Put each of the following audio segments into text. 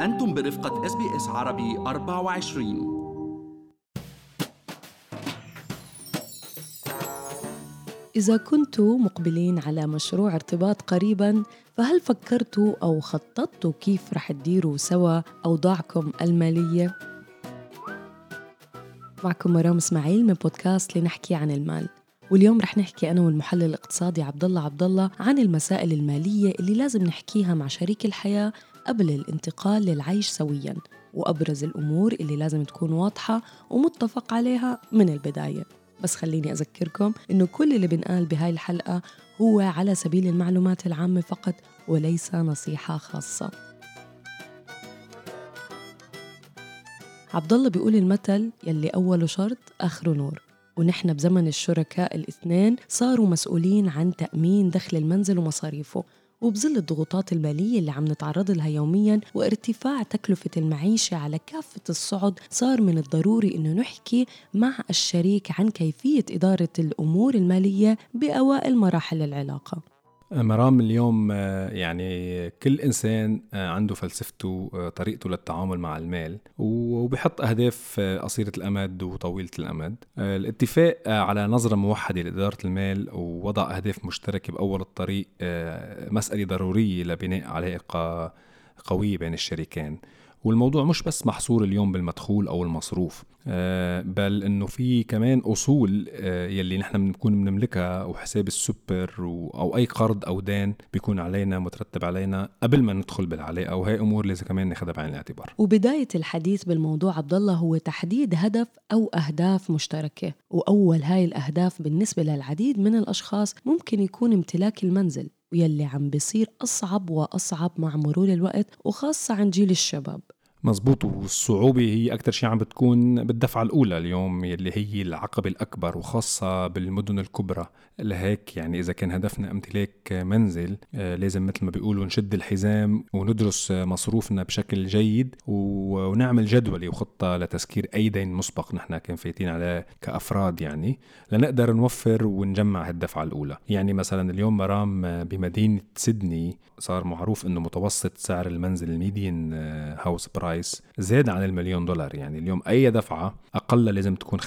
أنتم برفقة SBS عربي 24 إذا كنتوا مقبلين على مشروع ارتباط قريبا فهل فكرتوا أو خططتوا كيف رح تديروا سوا أوضاعكم المالية؟ معكم مرام إسماعيل من بودكاست لنحكي عن المال واليوم رح نحكي أنا والمحلل الاقتصادي عبد الله عبد الله عن المسائل المالية اللي لازم نحكيها مع شريك الحياة قبل الانتقال للعيش سويا وأبرز الأمور اللي لازم تكون واضحة ومتفق عليها من البداية. بس خليني أذكركم إنه كل اللي بنقال بهاي الحلقة هو على سبيل المعلومات العامة فقط وليس نصيحة خاصة. عبد الله بيقول المثل يلي أوله شرط آخره نور ونحن بزمن الشركاء الاثنين صاروا مسؤولين عن تأمين دخل المنزل ومصاريفه. وبظل الضغوطات المالية اللي عم نتعرض لها يوميا وارتفاع تكلفة المعيشة على كافة الصعد صار من الضروري أنه نحكي مع الشريك عن كيفية إدارة الأمور المالية بأوائل مراحل العلاقة. مرام اليوم آه، يعني كل إنسان آه، عنده فلسفته آه، طريقته للتعامل مع المال وبيحط أهداف قصيرة الأمد وطويلة الأمد. الاتفاق على نظرة موحدة لإدارة المال ووضع أهداف مشتركة بأول الطريق مسألة ضرورية لبناء علاقة قوية بين الشريكين. والموضوع مش بس محصور اليوم بالمدخول أو المصروف آه، بل إنه في كمان أصول آه، يلي نحن بنكون بنملكها وحساب السوبر أو أي قرض أو دين بيكون علينا مترتب علينا قبل ما ندخل بالعلاقة وهي أمور لازم كمان ناخذها بعين الاعتبار. وبداية الحديث بالموضوع عبد الله هو تحديد هدف أو أهداف مشتركة وأول هاي الأهداف بالنسبة للعديد من الأشخاص ممكن يكون امتلاك المنزل ويلي عم بيصير أصعب وأصعب مع مرور الوقت وخاصة عن جيل الشباب. مزبوط والصعوبة هي أكثر شيء عم بتكون بالدفعة الأولى اليوم اللي هي العقبة الأكبر وخاصة بالمدن الكبرى. لهيك يعني إذا كان هدفنا امتلاك منزل آه، لازم مثل ما بيقولوا نشد الحزام وندرس مصروفنا بشكل جيد ونعمل جدولة وخطة لتسكير أي دين مسبق نحن كان فايتين عليه كأفراد يعني لنقدر نوفر ونجمع هالدفعة الأولى. يعني مثلا اليوم مرام بمدينة سيدني صار معروف أنه متوسط سعر المنزل ال median هاوس برايس. زاد عن المليون دولار. يعني اليوم أي دفعة أقل لازم تكون 5%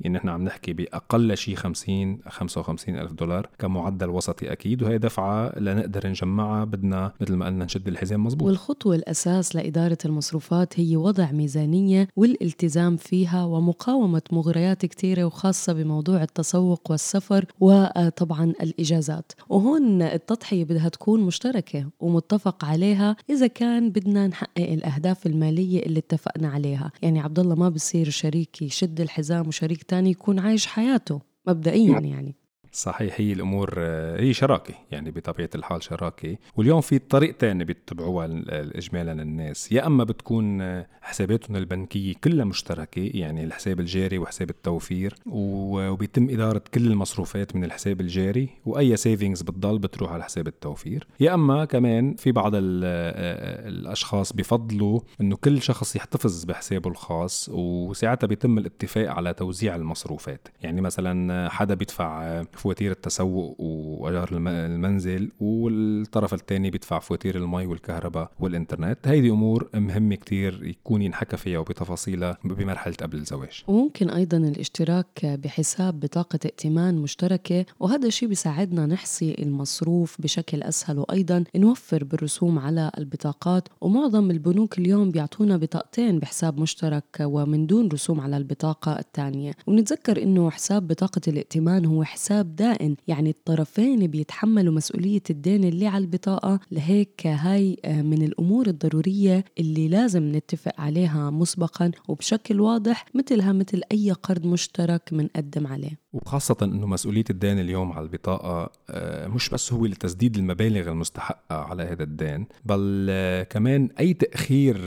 يعني نحن عم نحكي بأقل شيء 50 55 ألف دولار كمعدل وسطي أكيد. وهي دفعة لنقدر نجمعها بدنا مثل ما قلنا نشد الحزام مزبوط والخطوة الأساس لإدارة المصروفات هي وضع ميزانية والالتزام فيها ومقاومة مغريات كثيرة وخاصة بموضوع التسوق والسفر وطبعا الإجازات. وهون التضحية بدها تكون مشتركة ومتفق عليها إذا كان بدنا نحقق الأهداف المالية اللي اتفقنا عليها. يعني عبد الله ما بصير شريك يشد الحزام وشريك تاني يكون عايش حياته مبدئيا يعني. صحيح هي الأمور هي شراكة يعني بطبيعة الحال شراكة. واليوم في طريق تاني بيتبعوها اجمالا الناس. يا أما بتكون حساباتهم البنكية كلها مشتركة يعني الحساب الجاري وحساب التوفير وبيتم إدارة كل المصروفات من الحساب الجاري وأي savings بتضل بتروح على حساب التوفير. يا أما كمان في بعض الأشخاص بفضلوا إنه كل شخص يحتفظ بحسابه الخاص وساعتها بيتم الاتفاق على توزيع المصروفات. يعني مثلا حدا بيدفع فواتير التسوق وايجار المنزل والطرف الثاني بيدفع فواتير المي والكهرباء والإنترنت. هيدي أمور مهمه كتير يكون ينحكى فيها وبتفاصيلها بمرحلة قبل الزواج. وممكن أيضا الاشتراك بحساب بطاقة ائتمان مشتركة وهذا الشيء بيساعدنا نحصي المصروف بشكل أسهل وأيضا نوفر بالرسوم على البطاقات. ومعظم البنوك اليوم بيعطونا بطاقتين بحساب مشترك ومن دون رسوم على البطاقة الثانية. ونتذكر إنه حساب بطاقة الائتمان هو حساب دائن يعني الطرفين بيتحملوا مسؤولية الدين اللي على البطاقة. لهيك هاي آه، من الأمور الضرورية اللي لازم نتفق عليها مسبقا وبشكل واضح مثلها مثل أي قرض مشترك منقدم عليه. وخاصة أنه مسؤولية الدين اليوم على البطاقة آه، مش بس هو لتسديد المبالغ المستحقة على هذا الدين بل آه، كمان أي تأخير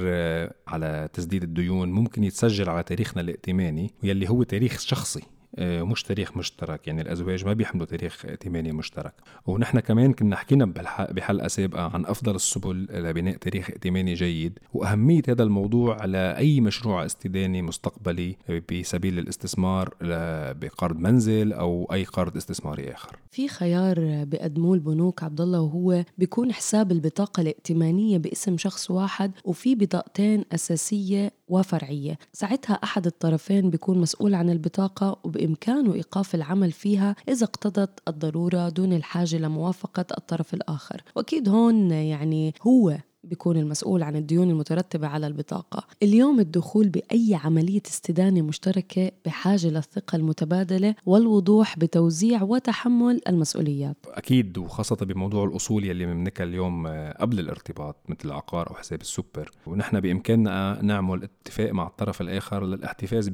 على تسديد الديون ممكن يتسجل على تاريخنا الائتماني واللي هو تاريخ شخصي. مش تاريخ مشترك. يعني الأزواج ما بيحملوا تاريخ ائتماني مشترك. ونحن كمان كنا حكينا بحلقة سابقة عن أفضل السبل لبناء تاريخ ائتماني جيد وأهمية هذا الموضوع على أي مشروع استداني مستقبلي بسبيل الاستثمار بقرض منزل أو أي قرض استثماري آخر. في خيار بقدموه البنوك عبد الله وهو بيكون حساب البطاقة الائتمانية باسم شخص واحد وفي بطاقتين أساسية وفرعية. ساعتها أحد الطرفين بيكون مسؤول عن البطاقة وبإمكانه إيقاف العمل فيها إذا اقتضت الضرورة دون الحاجة لموافقة الطرف الآخر. وأكيد هون يعني هو بيكون المسؤول عن الديون المترتبة على البطاقة. اليوم الدخول بأي عملية استدانة مشتركة بحاجة للثقة المتبادلة والوضوح بتوزيع وتحمل المسؤوليات. أكيد وخاصة بموضوع الأصول يلي بنملكها اليوم آه، قبل الارتباط مثل العقار أو حساب السوبر. ونحن بإمكاننا نعمل اتفاق مع الطرف الآخر للاحتفاظ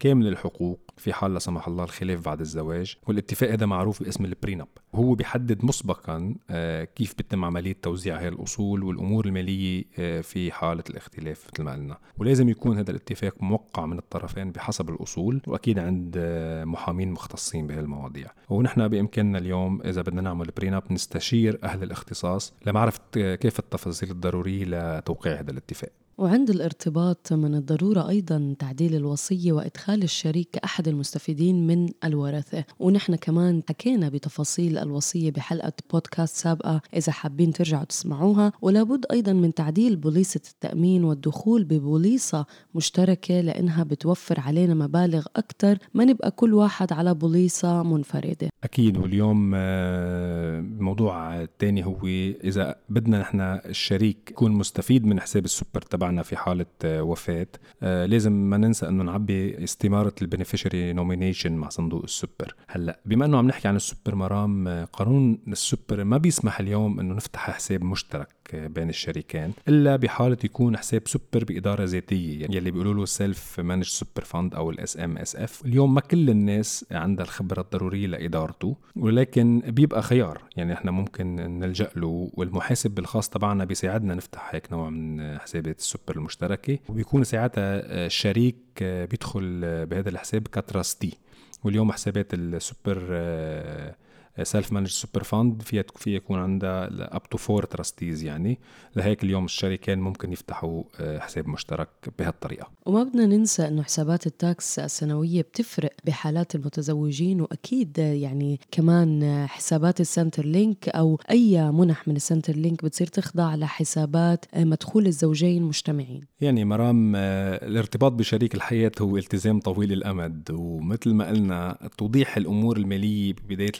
كامل الحقوق في حال لا سمح الله الخلاف بعد الزواج والاتفاق هذا معروف باسم ال prenup وهو بيحدد مسبقا آه، كيف بتم عملية توزيع هاي الأصول والأمور المالية آه، في حالة الاختلاف مثل ما قلنا. ولازم يكون هذا الاتفاق موقع من الطرفين بحسب الأصول وأكيد عند آه، محامين مختصين بهالمواضيع ونحن بإمكاننا اليوم إذا بدنا نعمل prenup نستشير أهل الاختصاص لمعرفة كيف التفاصيل الضرورية لتوقيع هذا الاتفاق. وعند الارتباط من الضرورة أيضا تعديل الوصية وإدخال الشريك كأحد المستفيدين من الورثة ونحن كمان حكينا بتفاصيل الوصية بحلقة بودكاست سابقة. إذا حابين ترجعوا تسمعوها ولابد أيضا من تعديل بوليصة التأمين والدخول ببوليصة مشتركة لأنها بتوفر علينا مبالغ أكثر ما نبقى كل واحد على بوليصة منفردة. أكيد. واليوم الموضوع آه، الثاني هو إذا بدنا نحن الشريك يكون مستفيد من حساب السوبر تبع تبعنا في حالة آه، وفاة. آه، لازم ما ننسى إنه نعبي استمارة ال beneficiary nomination مع صندوق السوبر. هلأ بما إنه عم نحكي عن السوبر مرام آه، قانون السوبر ما بيسمح اليوم إنه نفتح حساب مشترك. بين الشريكين إلا بحالة يكون حساب سوبر بإدارة ذاتية يعني يلي بيقولوا له self managed super fund أو ال SMSF اليوم ما كل الناس عندها الخبرة الضرورية لإدارته ولكن بيبقى خيار يعني إحنا ممكن نلجأ له والمحاسب الخاص تبعنا بيساعدنا نفتح هيك نوع من حسابات السوبر المشتركة وبيكون ساعتها الشريك بيدخل بهذا الحساب ك trustee. واليوم حسابات ال super self managed super fund فيها في يكون عندها up to four trustees يعني. لهيك اليوم الشريكين ممكن يفتحوا آه، حساب مشترك بهالطريقة. وما بدنا ننسى إنه حسابات ال tax السنوية بتفرق بحالات المتزوجين وأكيد يعني كمان حسابات ال Centrelink أو أي منح من ال Centrelink بتصير تخضع لحسابات آه، مدخول الزوجين مجتمعين. يعني مرام آه، الارتباط بشريك الحياة هو التزام طويل الأمد ومثل ما قلنا توضيح الأمور المالية ببداية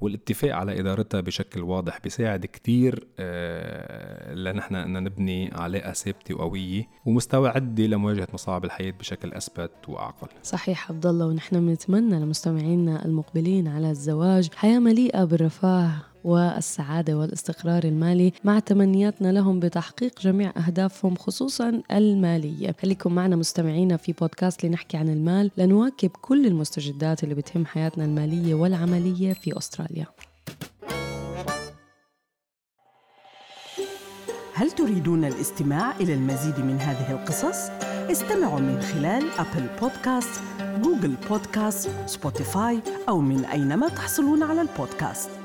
والاتفاق على إدارتها بشكل واضح بيساعد كتير آه، لنحن أن نبني علاقة ثابتة وقوية ومستعدة لمواجهة مصاعب الحياة بشكل أثبت وأعقل. صحيح عبد الله ونحن بنتمنى لمستمعينا المقبلين على الزواج حياة مليئة بالرفاه والسعادة والاستقرار المالي مع تمنياتنا لهم بتحقيق جميع أهدافهم خصوصا المالية. خليكم معنا مستمعينا في بودكاست لنحكي عن المال. لنواكب كل المستجدات اللي بتهم حياتنا المالية والعملية في أستراليا. هل تريدون الاستماع إلى المزيد من هذه القصص؟ استمعوا من خلال أبل بودكاست، جوجل بودكاست، سبوتيفاي أو من أينما تحصلون على البودكاست.